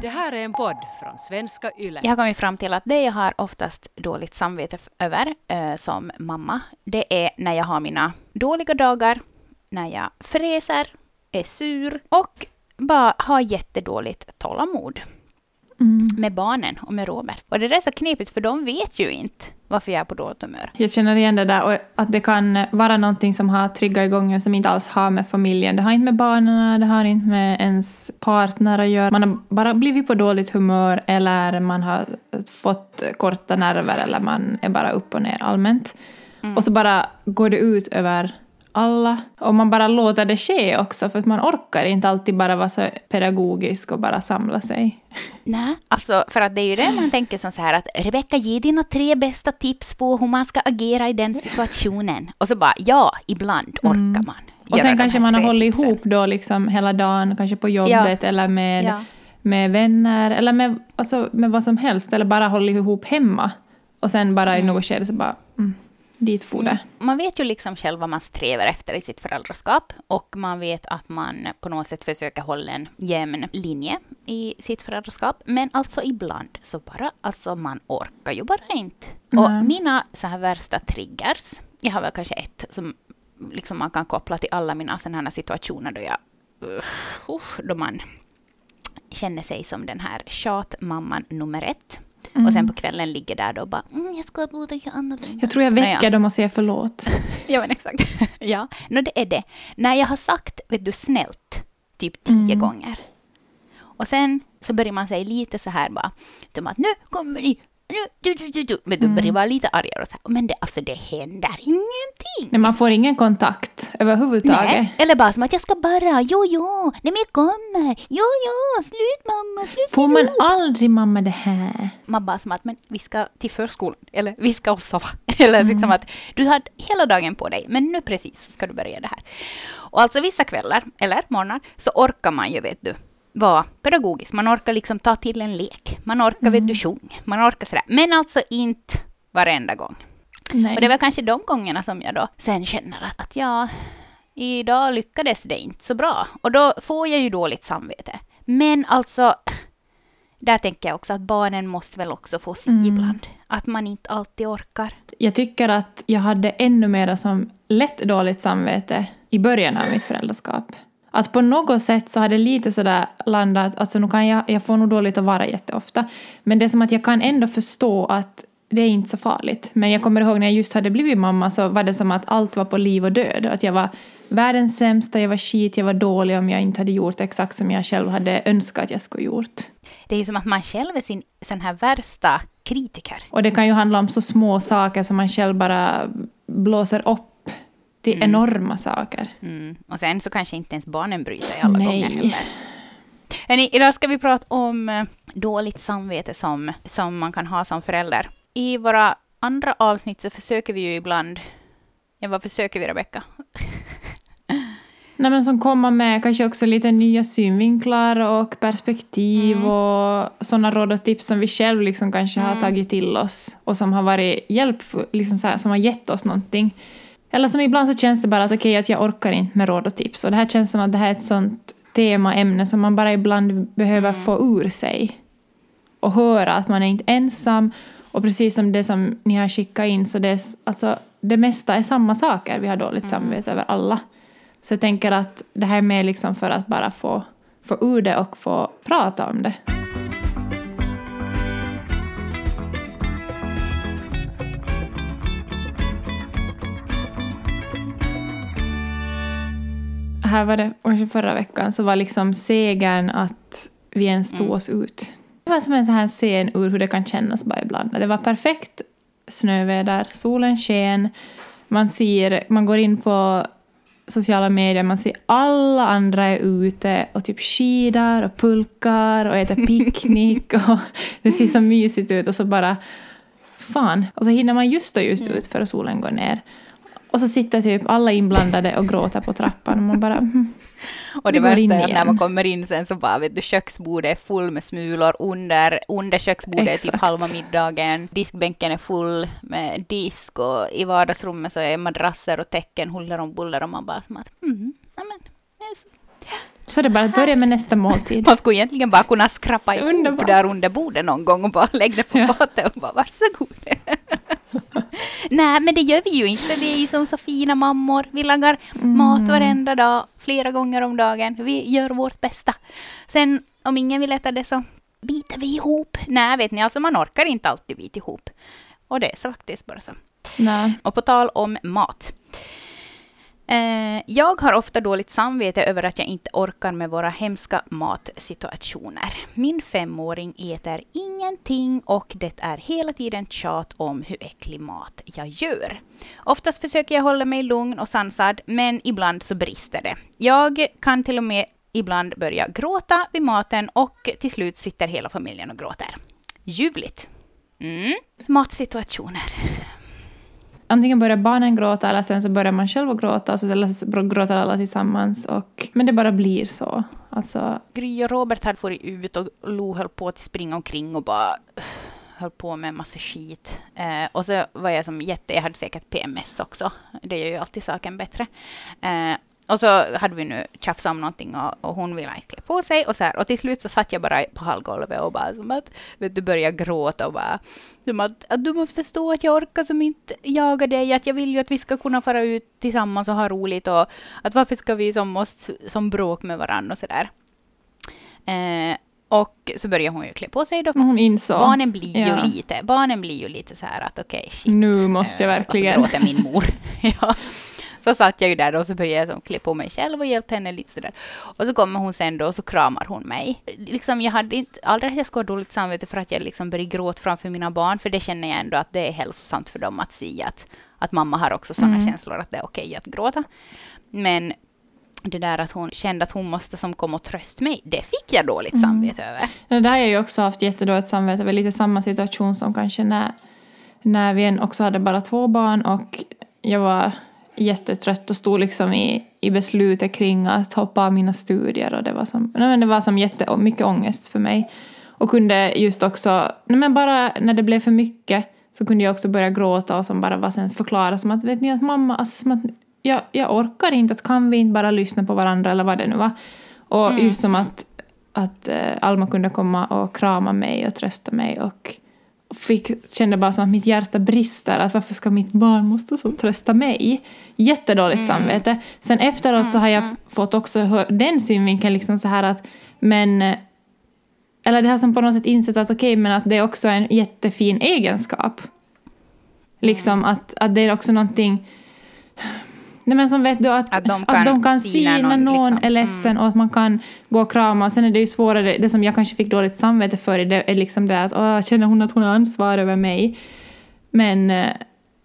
Det här är en podd från svenska YLE. Jag har kommit fram till att det jag har oftast dåligt samvete över eh, som mamma, det är när jag har mina dåliga dagar, när jag fräser, är sur och bara har jättedåligt tålamod Mm. med barnen och med Robert. Och det där är så knepigt för de vet ju inte varför jag är på dåligt humör. Jag känner igen det där och att det kan vara någonting som har triggat igång en som inte alls har med familjen. Det har inte med barnen, det har inte med ens partner att göra. Man har bara blivit på dåligt humör eller man har fått korta nerver eller man är bara upp och ner allmänt. Och så bara går det ut över alla. Och man bara låter det ske också för att man orkar inte alltid bara vara så pedagogisk och bara samla sig. Nej, alltså för att det är ju det man tänker som så här att Rebecka, ge dina tre bästa tips på hur man ska agera i den situationen. Och så bara, ja, ibland orkar man. Och göra sen kanske man har hållit tipsen. ihop då liksom hela dagen, kanske på jobbet eller med, Ja. med vänner eller med, alltså, med vad som helst. Eller bara hållit ihop hemma. Och sen bara i något skede så bara, mm, dit for det. Man vet ju liksom själv vad man strävar efter i sitt föräldraskap och man vet att man på något sätt försöker hålla en jämn linje i sitt föräldraskap. Men alltså ibland så bara, alltså man orkar ju bara inte. Och Nej. mina så här värsta triggers, jag har väl kanske ett som liksom man kan koppla till alla mina sådana här situationer då jag, uh, då man känner sig som den här tjatmamman nummer ett. Och sen på kvällen ligger där då och bara, mm, jag ska borde göra annorlunda. Jag tror jag väcker dem och säger förlåt. Ja, men exakt. ja, no, det är det. När jag har sagt, vet du, snällt, typ tio Mm. gånger. Och sen så börjar man säga lite så här bara, som att nu kommer ni, du, du, du, du. Men du börjar vara lite argare och så här, men det, alltså det händer ingenting. Nej, man får ingen kontakt överhuvudtaget. Nej, eller bara som att jag ska bara, jo, jo, nej men jag kommer, jo, jo, slut mamma, slut Får man aldrig mamma det här? Man bara som att, men vi ska till förskolan, eller vi ska och sova. Eller Mm. liksom att du har hela dagen på dig, men nu precis ska du börja det här. Och alltså vissa kvällar, eller morgnar, så orkar man ju, vet du, vara pedagogisk. Man orkar liksom ta till en lek. Man orkar, vet du, Mm. sjunga. Man orkar sådär. Men alltså inte varenda gång. Nej. Och det väl kanske de gångerna som jag då sen känner att, att ja, idag lyckades det inte så bra. Och då får jag ju dåligt samvete. Men alltså, där tänker jag också att barnen måste väl också få sitt Mm. ibland. Att man inte alltid orkar. Jag tycker att jag hade ännu mer som lätt dåligt samvete i början av mitt föräldraskap. Att på något sätt så hade lite sådär landat, alltså nu kan jag, jag får nog dåligt att vara jätteofta, men det är som att jag kan ändå förstå att det är inte så farligt. Men jag kommer ihåg när jag just hade blivit mamma så var det som att allt var på liv och död. Att jag var världens sämsta, jag var skit, jag var dålig om jag inte hade gjort exakt som jag själv hade önskat att jag skulle gjort. Det är ju som att man själv är sin sån här värsta kritiker. Och det kan ju handla om så små saker som man själv bara blåser upp till enorma saker. Mm. Och sen så kanske inte ens barnen bryr sig alla Nej. gånger heller. Hörrni, idag ska vi prata om eh, dåligt samvete som, som man kan ha som förälder. I våra andra avsnitt så försöker vi ju ibland... Ja, vad försöker vi, Rebecka? Nej, men som kommer med kanske också lite nya synvinklar och perspektiv och sådana råd och tips som vi själv liksom kanske har tagit till oss och som har varit hjälpfulla, liksom så här, som har gett oss någonting. Eller som ibland så känns det bara att okej, att jag orkar inte med råd och tips. Och det här känns som att det här är ett sånt tema, ämne som man bara ibland behöver få ur sig. Och höra att man är inte ensam. Och precis som det som ni har skickat in, så det, är, alltså, det mesta är samma saker. Vi har dåligt samvete över alla. Så jag tänker att det här är mer liksom för att bara få, få ur det och få prata om det. Här var det, kanske förra veckan, så var liksom segern att vi ens tog oss ut. Det var som en sån här scen ur hur det kan kännas bara ibland. Det var perfekt snöväder, solen sken, man ser, man går in på sociala medier, man ser alla andra är ute och typ skidar och pulkar och äter picknick och det ser så mysigt ut och så bara fan. Och så hinner man just och just ut för att solen går ner. Och så sitter typ alla inblandade och gråter på trappan och man bara mm, Och det går värsta är att när man kommer in sen så bara vet du köksbordet är full med smulor under, under köksbordet är typ Exakt. halva middagen. Diskbänken är full med disk och i vardagsrummet så är madrasser och täcken huller om buller och man bara mm, ja men, det är så- det är bara att börja med nästa måltid. Man skulle egentligen bara kunna skrapa ihop där under bordet någon gång och bara lägga det på Ja. fatet och bara varsågod. Nej, men det gör vi ju inte. Vi är ju som så fina mammor. Vi lagar Mm. mat varenda dag, flera gånger om dagen. Vi gör vårt bästa. Sen om ingen vill äta det så biter vi ihop. Nej, vet ni, alltså man orkar inte alltid bita ihop. Och det är så faktiskt bara så. Nej. Och på tal om mat. Eh, jag har ofta dåligt samvete över att jag inte orkar med våra hemska matsituationer. Min femåring äter ingenting och det är hela tiden tjat om hur äcklig mat jag gör. Oftast försöker jag hålla mig lugn och sansad, men ibland så brister det. Jag kan till och med ibland börja gråta vid maten och till slut sitter hela familjen och gråter. Ljuvligt. Mm. Matsituationer. Antingen börjar barnen gråta eller sen så börjar man själv att gråta och så, eller så gråter alla tillsammans. Och, men det bara blir så. Alltså, Gry och Robert hade varit ut och Lo höll på att springa omkring och bara höll på med en massa skit. Eh, och så var jag som jätte, jag hade säkert PMS också. Det gör ju alltid saken bättre. Eh, och så hade vi nu tjafsat om någonting och, och hon ville inte klä på sig och så här. Och till slut så satt jag bara på hallgolvet och bara som att, vet du, började gråta och bara som att, att du måste förstå att jag orkar som inte jaga dig, att jag vill ju att vi ska kunna fara ut tillsammans och ha roligt och att varför ska vi som måste som bråk med varandra och sådär. Eh, och så börjar hon ju klä på sig då. hon insåg. Barnen blir Ja. ju lite, barnen blir ju lite så här att okej, shit. Nu måste jag eh, verkligen. Varför gråter min mor? ja. Så satt jag ju där och så började jag klä på mig själv och hjälpte henne lite sådär. Och så kommer hon sen då och så kramar hon mig. Liksom jag hade inte, aldrig att jag skulle ha dåligt samvete för att jag liksom började gråta framför mina barn, för det känner jag ändå att det är hälsosamt för dem att se att, att mamma har också sådana Mm. känslor att det är okej att gråta. Men det där att hon kände att hon måste som komma och trösta mig, det fick jag dåligt Mm. samvete över. Det där har jag ju också haft jättedåligt samvete över. Lite samma situation som kanske när, när vi också hade bara två barn och jag var jättetrött och stod liksom i, i beslutet kring att hoppa av mina studier och det var som, nej men det var som jätte, mycket ångest för mig. Och kunde just också, nej men bara när det blev för mycket så kunde jag också börja gråta och som bara var sen förklara som att vet ni att mamma, alltså som att jag, jag orkar inte, att kan vi inte bara lyssna på varandra eller vad det nu var. Och Mm. just som att, att eh, Alma kunde komma och krama mig och trösta mig och fick, kände bara som att mitt hjärta brister. Att varför ska mitt barn måste som trösta mig? Jättedåligt Mm. samvete. Sen efteråt så har jag f- fått också den synvinkeln liksom så här att men eller det har som på något sätt insett att okej, men att det är också en jättefin egenskap. Liksom att, att det är också någonting Nej men som vet du att, Att de kan se se när när någon någon, liksom- är ledsen och att man kan gå och krama. Sen är det ju svårare, det som jag kanske fick dåligt samvete för det är liksom det att åh, känner hon att hon har ansvar över mig? Men, eh,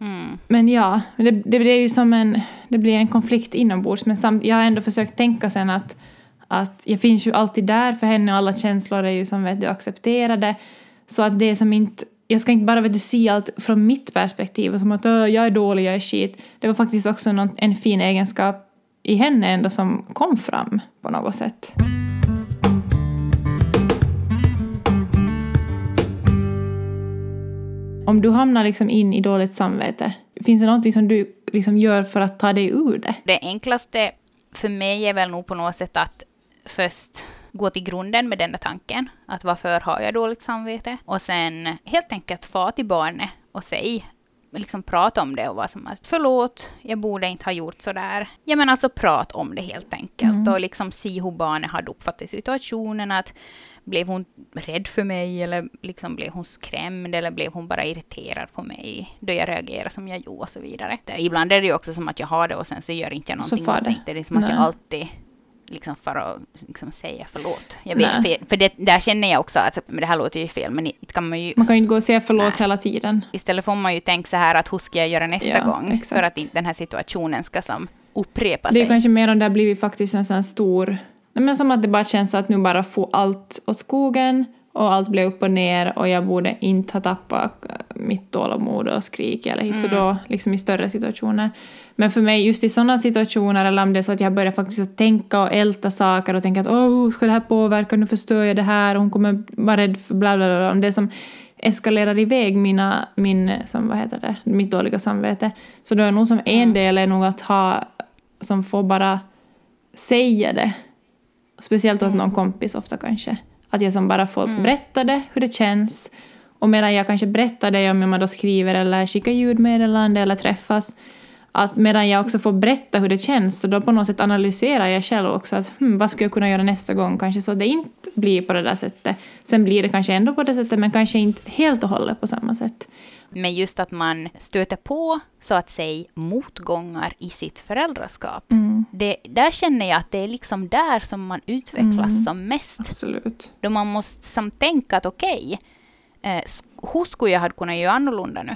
Mm. men ja, det, det blir ju som en, det blir en konflikt inombords. Men samt, jag har ändå försökt tänka sen att, att jag finns ju alltid där för henne och alla känslor är ju som vet du accepterade. Så att det som inte, jag ska inte bara vet du, se allt från mitt perspektiv som att jag är dålig, jag är skit. Det var faktiskt också någon, en fin egenskap i henne ändå som kom fram på något sätt. Om du hamnar liksom in i dåligt samvete, finns det någonting som du liksom gör för att ta dig ur det? Det enklaste för mig är väl nog på något sätt att först gå till grunden med den där tanken. Att varför har jag dåligt samvete? Och sen helt enkelt få till barnet och säga liksom prata om det och vara som att förlåt, jag borde inte ha gjort sådär. Ja men alltså prata om det helt enkelt och liksom se hur barnet hade uppfattat situationen. Att blev hon rädd för mig eller liksom blev hon skrämd eller blev hon bara irriterad på mig då jag reagerade som jag gjorde och så vidare. Ibland är det ju också som att jag har det och sen så gör inte jag någonting åt det. det. Är som att jag Nej. alltid liksom för att liksom säga förlåt. Jag vet, Nej. för, för det, där känner jag också att men det här låter ju fel, men kan man ju Man kan ju inte gå och säga förlåt Nej. hela tiden. Istället får man ju tänka så här att hur ska jag göra nästa Ja, gång? exakt. För att inte den här situationen ska som upprepa Det är sig. kanske mer om det har blivit faktiskt en sån stor... Nej, men som att det bara känns att nu bara får allt åt skogen och allt blev upp och ner och jag borde inte ha tappat äh, mitt tålamod och skrik eller hit. Så då liksom i större situationer. Men för mig just i sådana situationer eller om det är så att jag börjar faktiskt att tänka och älta saker och tänka att åh, hur ska det här påverka, nu förstör jag det här och hon kommer vara rädd för bla bla bla. Om det som eskalerar iväg mina, min, som, vad heter det, mitt dåliga samvete. Så då är nog som en del är nog att ha, som får bara säga det. Speciellt åt någon kompis ofta kanske. Att jag som bara får berätta det, hur det känns. Och medan jag kanske berättar det, om man då skriver eller skickar ljudmeddelande eller träffas, att medan jag också får berätta hur det känns, så då på något sätt analyserar jag själv också att hmm, vad skulle jag kunna göra nästa gång, kanske så att det inte blir på det där sättet. Sen blir det kanske ändå på det sättet, men kanske inte helt och hållet på samma sätt. Men just att man stöter på, så att säga, motgångar i sitt föräldraskap. Mm. Det, där känner jag att det är liksom där som man utvecklas Mm. som mest. Absolut. Då man måste som tänka att okej, eh, s- hur skulle jag ha kunnat göra annorlunda nu?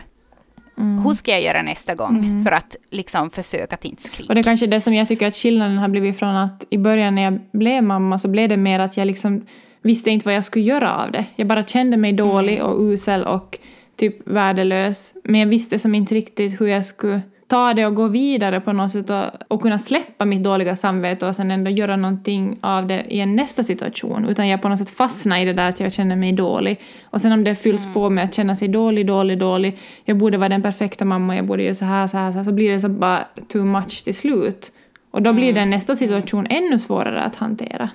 Mm. Hur ska jag göra nästa gång Mm. för att liksom försöka att inte skrika? Och det är kanske det som jag tycker att skillnaden har blivit från att i början när jag blev mamma så blev det mer att jag liksom visste inte vad jag skulle göra av det. Jag bara kände mig dålig och usel och typ värdelös. Men jag visste som inte riktigt hur jag skulle ta det och gå vidare på något sätt och, och kunna släppa mitt dåliga samvete och sen ändå göra någonting av det i en nästa situation. Utan jag på något sätt fastnade i det där att jag känner mig dålig. Och sen om det fylls på med att känna sig dålig, dålig, dålig. Jag borde vara den perfekta mamma, jag borde göra så här, så här, så här. Så blir det så bara too much till slut. Och då blir mm. den nästa situation ännu svårare att hantera.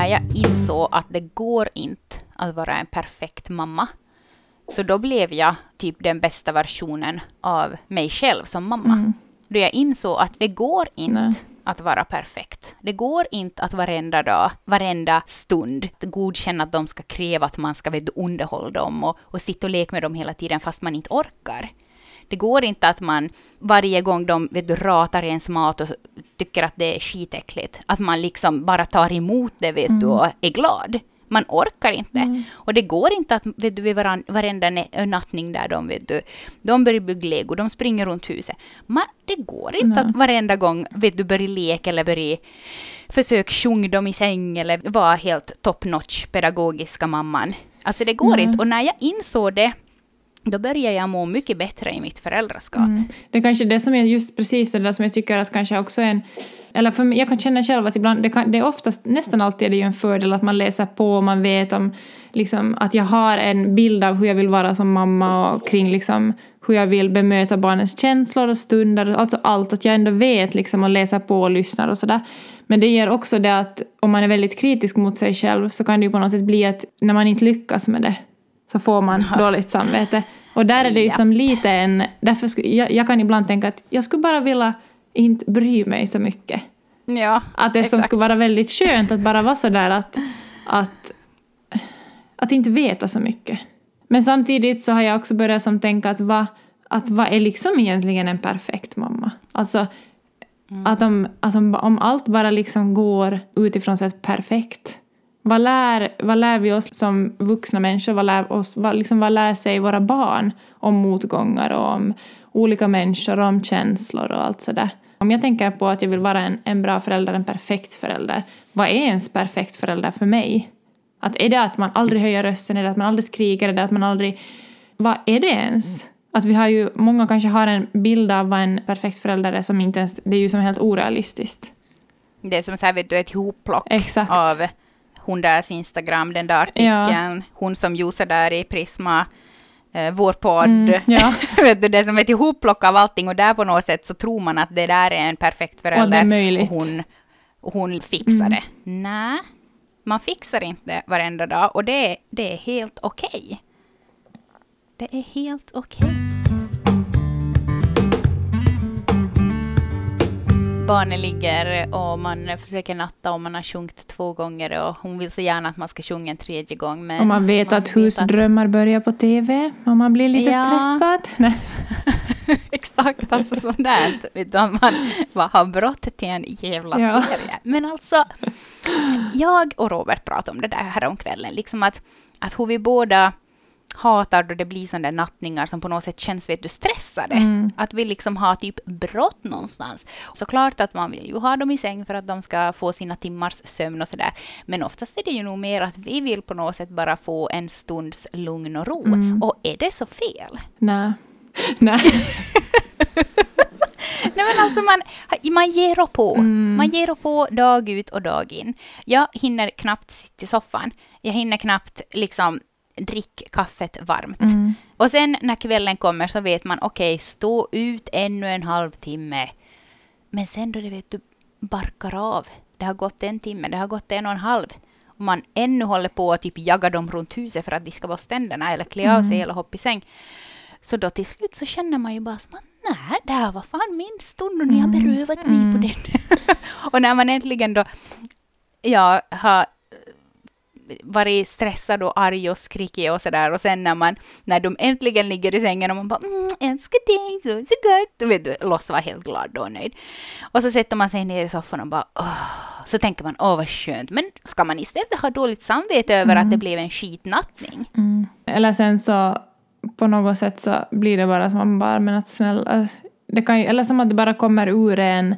När jag insåg att det går inte att vara en perfekt mamma, så då blev jag typ den bästa versionen av mig själv som mamma. Mm. Då jag insåg att det går inte Nej. att vara perfekt. Det går inte att varenda dag, varenda stund godkänna att de ska kräva att man ska vet, underhålla dem och, och sitta och leka med dem hela tiden fast man inte orkar. Det går inte att man varje gång de vet du, ratar ens mat och tycker att det är skitäckligt, att man liksom bara tar emot det vet du, och är glad. Man orkar inte. Och det går inte att vet du, vid varan, varenda nattning där de, vet du, de börjar bygga lego, de springer runt huset. Man, det går inte Nej. att varenda gång vet du, börja leka eller börja försöka sjunga dem i säng eller vara helt top notch pedagogiska mamman. Alltså det går Nej. inte. Och när jag insåg det, då börjar jag må mycket bättre i mitt föräldraskap. Mm. Det är kanske det som är just precis det där som jag tycker att kanske också är en... Eller för mig, jag kan känna själv att ibland, det, kan, det är oftast, nästan alltid är det ju en fördel att man läser på och man vet om liksom, att jag har en bild av hur jag vill vara som mamma och kring liksom, hur jag vill bemöta barnens känslor och stunder, alltså allt, att jag ändå vet liksom och läser på och lyssnar och sådär. Men det ger också det att om man är väldigt kritisk mot sig själv så kan det ju på något sätt bli att när man inte lyckas med det så får man dåligt samvete. Och där är det ju som lite en... Därför sku, jag, jag kan ibland tänka att jag skulle bara vilja inte bry mig så mycket. Ja, Att det som exakt. skulle vara väldigt skönt att bara vara sådär att, att, att inte veta så mycket. Men samtidigt så har jag också börjat som tänka att vad, att vad är liksom egentligen en perfekt mamma? Alltså att, om, att om, om allt bara liksom går utifrån sett perfekt, vad lär, vad lär vi oss som vuxna människor? Vad lär, oss, vad, liksom, vad lär sig våra barn om motgångar och om olika människor och om känslor och allt sådär? Om jag tänker på att jag vill vara en, en bra förälder, en perfekt förälder, vad är ens perfekt förälder för mig? Att är det att man aldrig höjer rösten, är det att man aldrig skriker, är det att man aldrig... Vad är det ens? Att vi har ju, många kanske har en bild av vad en perfekt förälder är som inte ens, det är ju som helt orealistiskt. Det är som så här, vet du, ett hopplock Exakt. av hon därs Instagram, den där artikeln, hon som Josa där i Prisma, eh, vår podd. Mm, ja. vet du, det är som ett ihopplock av allting och där på något sätt så tror man att det där är en perfekt förälder. Och. Och hon, och hon fixar Mm. det. Nej, man fixar inte varenda dag och det, det är helt okej. Det är helt okej. Barnet ligger och man försöker natta och man har sjungit två gånger och hon vill så gärna att man ska sjunga en tredje gång. Men Och man vet att husdrömmar börjar på TV och man blir lite Ja. stressad. Exakt, alltså du, att man bara har brått till en jävla Ja. serie. Men alltså, jag och Robert pratade om det där häromkvällen, liksom att, att hur vi båda hatar då det blir sådana där nattningar som på något sätt känns vet du, stressade. Mm. Att vi liksom har typ brått någonstans. Såklart att man vill ju ha dem i säng för att de ska få sina timmars sömn och sådär. Men oftast är det ju nog mer att vi vill på något sätt bara få en stunds lugn och ro. Mm. Och är det så fel? Nej. Nej. Nej men alltså man, man ger upp på. Mm. Man ger upp på dag ut och dag in. Jag hinner knappt sitta i soffan. Jag hinner knappt liksom drick kaffet varmt. Mm. Och sen när kvällen kommer så vet man, okej, stå ut ännu en halvtimme. Men sen då det vet du barkar av, det har gått en timme, det har gått en och en halv. Och man ännu håller på att typ jaga dem runt huset för att de ska vara ständerna eller klä av sig Mm. eller hoppa i säng. Så då till slut så känner man ju bara att nej, det här var fan min stund och ni har Mm. berövat mig på Mm. den. och när man äntligen då ja, har varit stressad och arg och skrikig och sådär och sen när man, när de äntligen ligger i sängen och man bara mm, älskar dig så, så gott, vet du, Loss var helt glad och nöjd. Och så sätter man sig ner i soffan och bara åh, så tänker man åh vad skönt, men ska man istället ha dåligt samvete över att det blev en skitnattning? Mm. Eller sen så på något sätt så blir det bara som man bara, men att snälla, det kan ju, eller som att det bara kommer ur en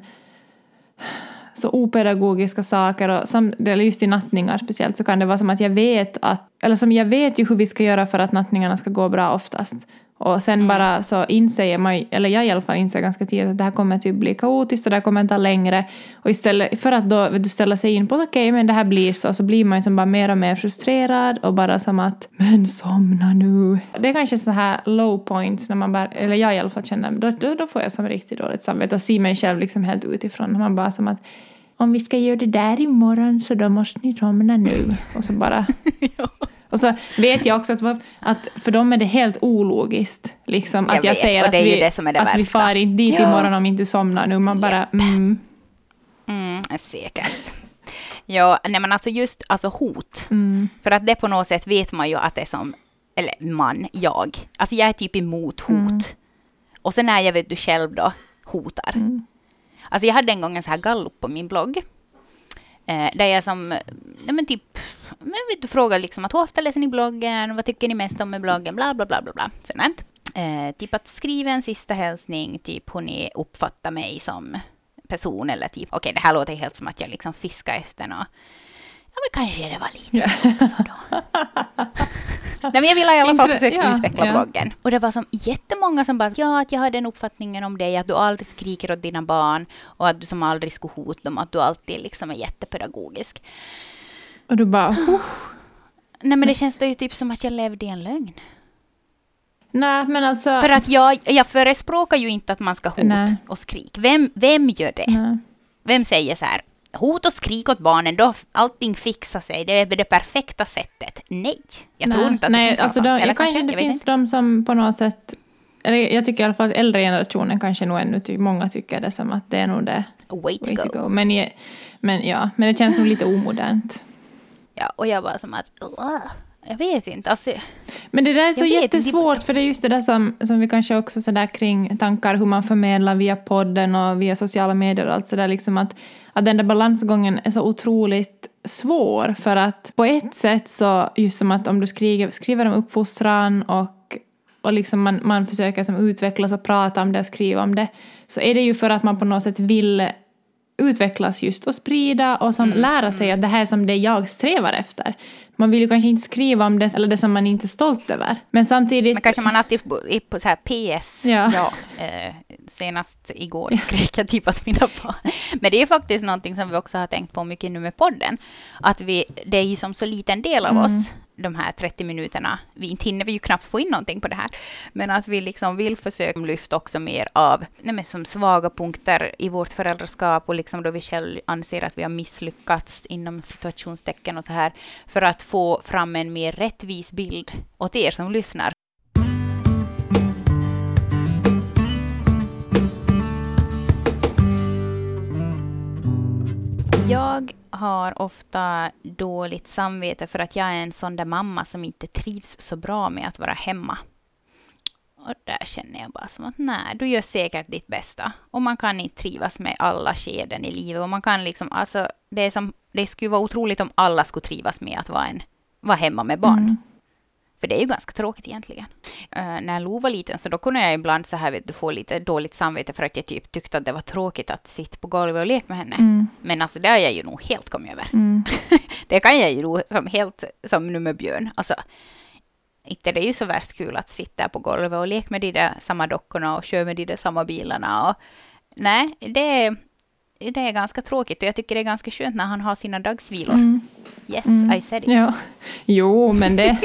så opedagogiska saker och som, eller just i nattningar speciellt så kan det vara som att jag vet att, eller som jag vet ju hur vi ska göra för att nattningarna ska gå bra oftast. Och sen bara så inser man, eller jag i alla fall inser ganska tidigt att det här kommer typ bli kaotiskt och det här kommer ta längre. Och istället för att då du, ställa sig in på att okej, men det här blir så, så blir man ju som bara mer och mer frustrerad och bara som att men somna nu. Det är kanske så här low points när man bara, eller jag i alla fall känner, då, då, då får jag som riktigt dåligt samvete och ser mig själv liksom helt utifrån. Man bara som att om vi ska göra det där imorgon så då måste ni somna nu. Och så bara... Och så vet jag också att, att för dem är det helt ologiskt. Liksom, Jag att jag vet, säger att, är vi, är att vi värsta. far inte dit Ja. imorgon om inte somnar nu. Man bara, mm, Mm, säkert. Ja, nej men alltså just alltså hot. mm, För att det på något sätt vet man ju att det är som, eller man, jag. Alltså jag är typ emot hot. Mm. Och sen när jag vet du själv då hotar. mm, Alltså jag hade en gång en så här gallup på min blogg. Eh, där jag som, nej men typ, men du frågar liksom att hur ofta läser ni bloggen, vad tycker ni mest om med bloggen, bla bla bla bla bla. Sådant. Eh, typ att skriva en sista hälsning, typ hur ni uppfattar mig som person eller typ, okej det här låter helt som att jag liksom fiskar efter något. Ja men kanske det var lite också då. Nej men jag ville i alla fall försöka ja, utveckla ja. bloggen. Och det var som jättemånga som bara, ja att jag har den uppfattningen om dig, att du aldrig skriker åt dina barn och att du som aldrig skulle hota dem, att du alltid liksom är jättepedagogisk. och du bara, oh. Nej men det känns det ju typ som att jag levde i en lögn. nej men alltså. För att jag, jag förespråkar ju inte att man ska hot Nej. och skrik. Vem, vem gör det? Nej. Vem säger så här, hot och skrik åt barnen, då allting fixar sig, det är det perfekta sättet. Nej, jag tror Nej, inte att det nej, finns någon alltså sån. de, Eller kanske det finns inte. de som på något sätt, eller jag tycker i alla fall att äldre generationen kanske nog ännu, ty, många tycker det som att det är nog det Way to way go. to go. Men, men ja, men det känns nog lite omodernt. Ja, och jag bara som att, "Ugh." jag vet inte, alltså, Men det där är så vet inte. jättesvårt, för det är just det där som, som vi kanske också sådär kring tankar hur man förmedlar via podden och via sociala medier och allt sådär, liksom att, att den där balansgången är så otroligt svår, för att på ett sätt så, just som att om du skriver, skriver om uppfostran och, och liksom man, man försöker som utvecklas och prata om det och skriva om det, så är det ju för att man på något sätt vill utvecklas just och sprida och som lära sig att det här är som det jag strävar efter. Man vill ju kanske inte skriva om det, eller det som man inte är stolt över. Men samtidigt... men kanske man på, i- på så här PS, Ja. eh, senast igår skrek jag typ att mina barn. Men det är faktiskt någonting som vi också har tänkt på mycket nu med podden, att vi, det är ju som så liten del av Mm. oss, de här 30 minuterna, vi inte hinner vi ju knappt få in någonting på det här, men att vi liksom vill försöka lyfta också mer av, nej men som svaga punkter i vårt föräldraskap och liksom då vi själv anser att vi har misslyckats inom situationstecken och så här, för att få fram en mer rättvis bild åt er som lyssnar. Jag har ofta dåligt samvete för att jag är en sån där mamma som inte trivs så bra med att vara hemma. Och där känner jag bara som att nej, du gör säkert ditt bästa. Och man kan inte trivas med alla skeden i livet. Och man kan liksom, alltså, det, är som, det skulle vara otroligt om alla skulle trivas med att vara, en, vara hemma med barn. Mm. För det är ju ganska tråkigt egentligen. Eh, när Lo var liten så då kunde jag ibland så här, vet du, få lite dåligt samvete för att jag typ tyckte att det var tråkigt att sitta på golvet och leka med henne. Mm. Men alltså det har jag ju nog helt kommit över. Mm. Det kan jag ju nog som helt som nu med Björn. Alltså, inte det är ju så värst kul att sitta på golvet och leka med de där samma dockorna och köra med de där samma bilarna. Och, nej, det, det är ganska tråkigt och jag tycker det är ganska skönt när han har sina dagsvilor. Mm. Yes, Mm. I said it. Ja. Jo, men det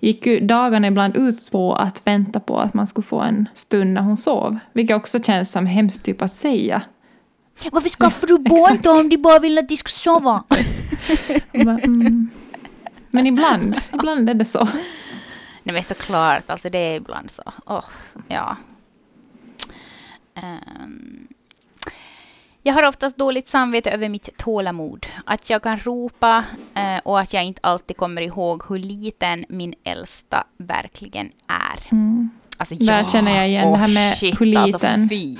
gick ju dagarna ibland ut på att vänta på att man skulle få en stund när hon sov. Vilket också känns som hemskt typ att säga. Varför skaffar du barn då om de bara vill att de ska sova? Mm. Men ibland, ibland är det så. Nej men såklart, alltså det är ibland så. Åh, ja. Ehm, jag har oftast dåligt samvete över mitt tålamod. Att jag kan ropa eh, och att jag inte alltid kommer ihåg hur liten min äldsta verkligen är. Mm. Alltså, Där känner jag igen det här med shit, hur liten. Alltså, fy.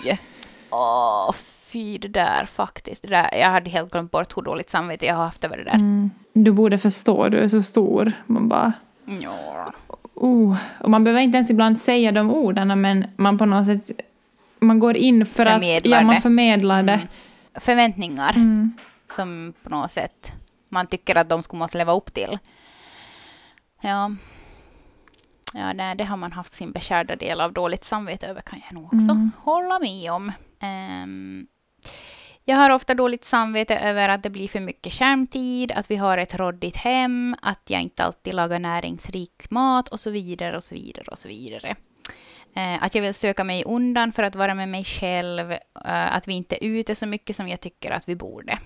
Åh, fy det där faktiskt. Det där, jag hade helt glömt bort hur dåligt samvete jag har haft över det där. Mm. Du borde förstå, du är så stor. Man bara... Ja. Oh. Och man behöver inte ens ibland säga de orden, men man på något sätt... Man går in för att... Förmedlar Ja, man det. förmedlar det. Mm. Förväntningar. Mm. som på något sätt man tycker att de skulle måste leva upp till. Ja, ja nej, det har man haft sin beskärda del av dåligt samvete över kan jag nog också Mm. hålla med om. Ehm, jag har ofta dåligt samvete över att det blir för mycket skärmtid, att vi har ett råddigt hem, att jag inte alltid lagar näringsrik mat och så vidare och så vidare och så vidare. Eh, att jag vill söka mig undan för att vara med mig själv, eh, att vi inte är ute så mycket som jag tycker att vi borde.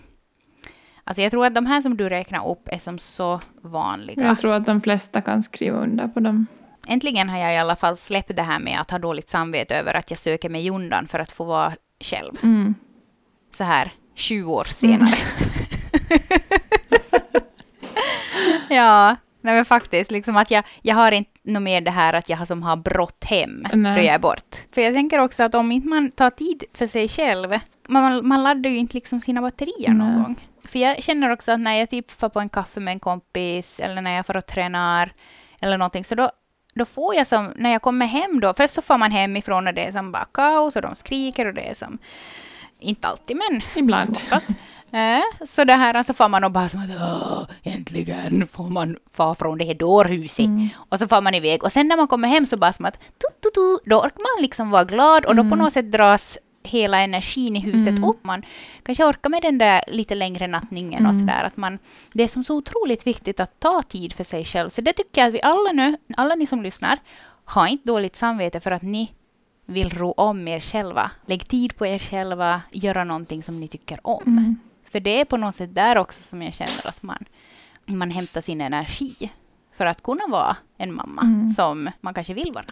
Alltså jag tror att de här som du räknar upp är som så vanliga. Jag tror att de flesta kan skriva under på dem. Äntligen har jag i alla fall släppt det här med att ha dåligt samvete över att jag söker mig undan för att få vara själv. Mm. Så här 20 år senare. ja, nej men faktiskt. Liksom att jag, jag har inte något mer det här att jag har som har brått hem Nej. då jag är bort. För jag tänker också att om inte man tar tid för sig själv, man, man laddar ju inte liksom sina batterier någon Nej. gång. För jag känner också att när jag typ får på en kaffe med en kompis eller när jag får och tränar eller någonting, så då, då får jag som, när jag kommer hem då, först så får man hemifrån och det är som bara kaos och de skriker och det är som, inte alltid men Ibland. oftast. Eh, så det här, så får man och bara som att "Åh, äntligen får man få från det här dårhuset. Mm. Och så får man iväg. Och sen när man kommer hem så bara som att tu, tu, tu, då orkar man liksom vara glad och då på något sätt dras hela energin i huset Mm. upp. Man kanske orkar med den där lite längre nattningen och Mm. sådär. Att man, det är som så otroligt viktigt att ta tid för sig själv. Så det tycker jag att vi alla nu, alla ni som lyssnar, har inte dåligt samvete för att ni vill ro om er själva. Lägg tid på er själva, göra någonting som ni tycker om. Mm. För det är på något sätt där också som jag känner att man, man hämtar sin energi för att kunna vara en mamma Mm. som man kanske vill vara.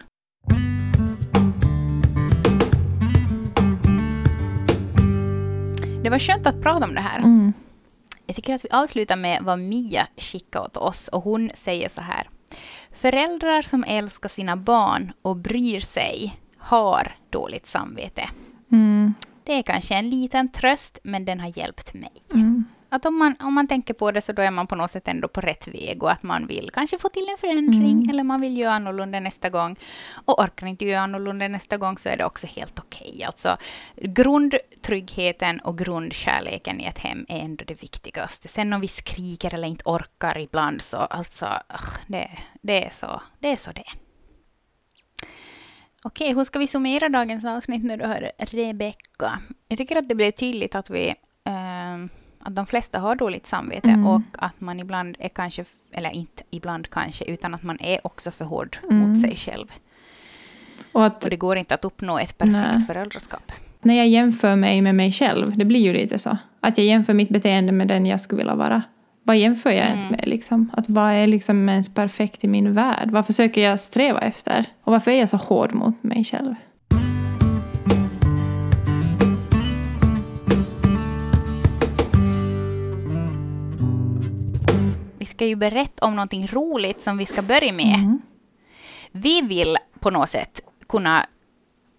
Det var skönt att prata om det här. Mm. Jag tycker att vi avslutar med vad Mia skickade åt oss och hon säger så här. Föräldrar som älskar sina barn och bryr sig har dåligt samvete. Mm. Det är kanske en liten tröst, men den har hjälpt mig. Mm. Att om man, om man tänker på det så då är man på något sätt ändå på rätt väg och att man vill kanske få till en förändring Mm. eller man vill göra annorlunda nästa gång. Och orkar inte göra annorlunda nästa gång så är det också helt okej. Alltså grundtryggheten och grundkärleken i ett hem är ändå det viktigaste. Sen om vi skriker eller inte orkar ibland så alltså, det, det, är, så, det är så det. Okej, hur ska vi summera dagens avsnitt när du hör Rebecka? Jag tycker att det blev tydligt att vi ehm, att de flesta har dåligt samvete Mm. och att man ibland är kanske, eller inte ibland kanske, utan att man är också för hård Mm. mot sig själv. Och att Och det går inte att uppnå ett perfekt Nej. föräldraskap. när jag jämför mig med mig själv, det blir ju lite så. Att jag jämför mitt beteende med den jag skulle vilja vara. Vad jämför jag ens Mm. med? Liksom? Att vad är liksom ens perfekt i min värld? Vad försöker jag sträva efter? Och varför är jag så hård mot mig själv? Vi ska ju berätta om någonting roligt som vi ska börja med. Mm. Vi vill på något sätt kunna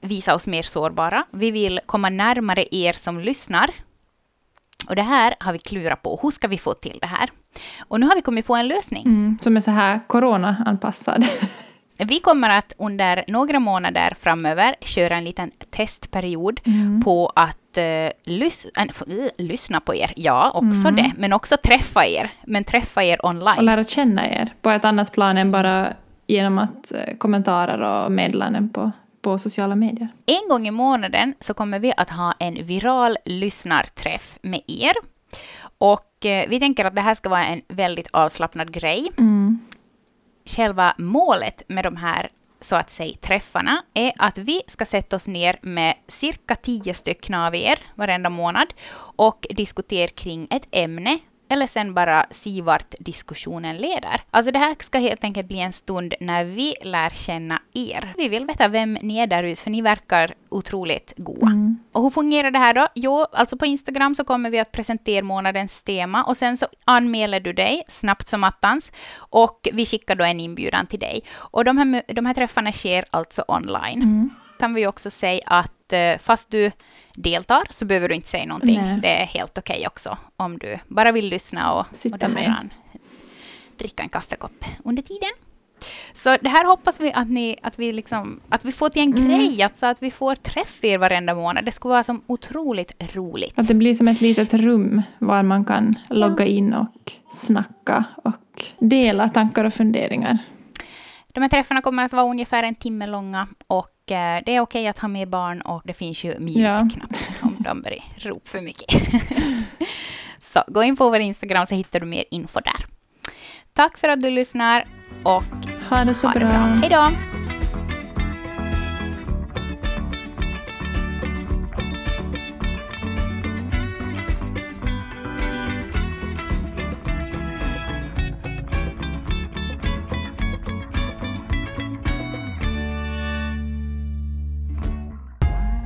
visa oss mer sårbara. Vi vill komma närmare er som lyssnar. Och det här har vi klurat på. Hur ska vi få till det här? Och nu har vi kommit på en lösning. Mm. Som är så här corona-anpassad. Vi kommer att under några månader framöver köra en liten testperiod Mm. på att eh, lys äh, lyssna på er. Ja, också Mm. det. Men också träffa er. Men träffa er online. Och lära känna er på ett annat plan än bara genom att eh, kommentarer och meddelanden på på sociala medier. En gång i månaden så kommer vi att ha en viral lyssnarträff med er. Och eh, vi tänker att det här ska vara en väldigt avslappnad grej. Mm. Själva målet med de här så att säga träffarna är att vi ska sätta oss ner med cirka tio stycken av er varenda månad och diskutera kring ett ämne eller sen bara se vart diskussionen leder. Alltså det här ska helt enkelt bli en stund när vi lär känna er. Vi vill veta vem ni är där ute, för ni verkar otroligt goa. Mm. Och hur fungerar det här då? Jo, alltså på Instagram så kommer vi att presentera månadens tema och sen så anmäler du dig snabbt som attans och vi skickar då en inbjudan till dig. Och de här, de här träffarna sker alltså online. Mm. Kan vi också säga att eh, fast du deltar så behöver du inte säga någonting. Nej. Det är helt okej också om du bara vill lyssna och, Sitta och med. dricka en kaffekopp under tiden. Så det här hoppas vi att, ni, att, vi, liksom, att vi får till en Mm. grej, alltså att vi får träff er varenda månad. Det skulle vara som otroligt roligt. Att det blir som ett litet rum var man kan logga in och snacka och dela tankar och funderingar. De här träffarna kommer att vara ungefär en timme långa och det är okej att ha med barn och det finns ju Ja. mute-knapp om de börjar ropa för mycket. så gå in på vår Instagram så hittar du mer info där. Tack för att du lyssnar och Ha det så ha det bra. bra. Hej då!